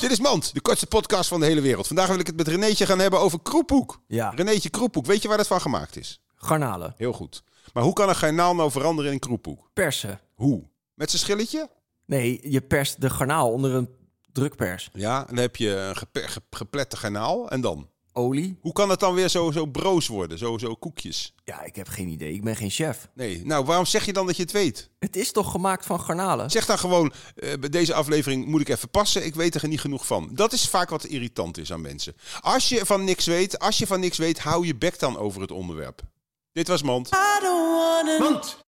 Mand. Dit is Mand, de kortste podcast van de hele wereld. Vandaag wil ik het met Renéetje gaan hebben over kroephoek. Ja. Renéetje kroephoek, weet je waar dat van gemaakt is? Garnalen. Heel goed. Maar hoe kan een garnaal nou veranderen in een kroephoek? Persen. Hoe? Met zijn schilletje? Nee, je perst de garnaal onder een drukpers. Ja, en dan heb je een ge- geplette garnaal en dan? Olie? Hoe kan het dan weer zo, zo broos worden, zo, zo koekjes? Ja, ik heb geen idee. Ik ben geen chef. Nee, nou waarom zeg je dan dat je het weet? Het is toch gemaakt van garnalen? Zeg dan gewoon, eh, bij deze aflevering moet ik even passen, ik weet er niet genoeg van. Dat is vaak wat irritant is aan mensen. Als je van niks weet, als je van niks weet, hou je bek dan over het onderwerp. Dit was Mand. Mand.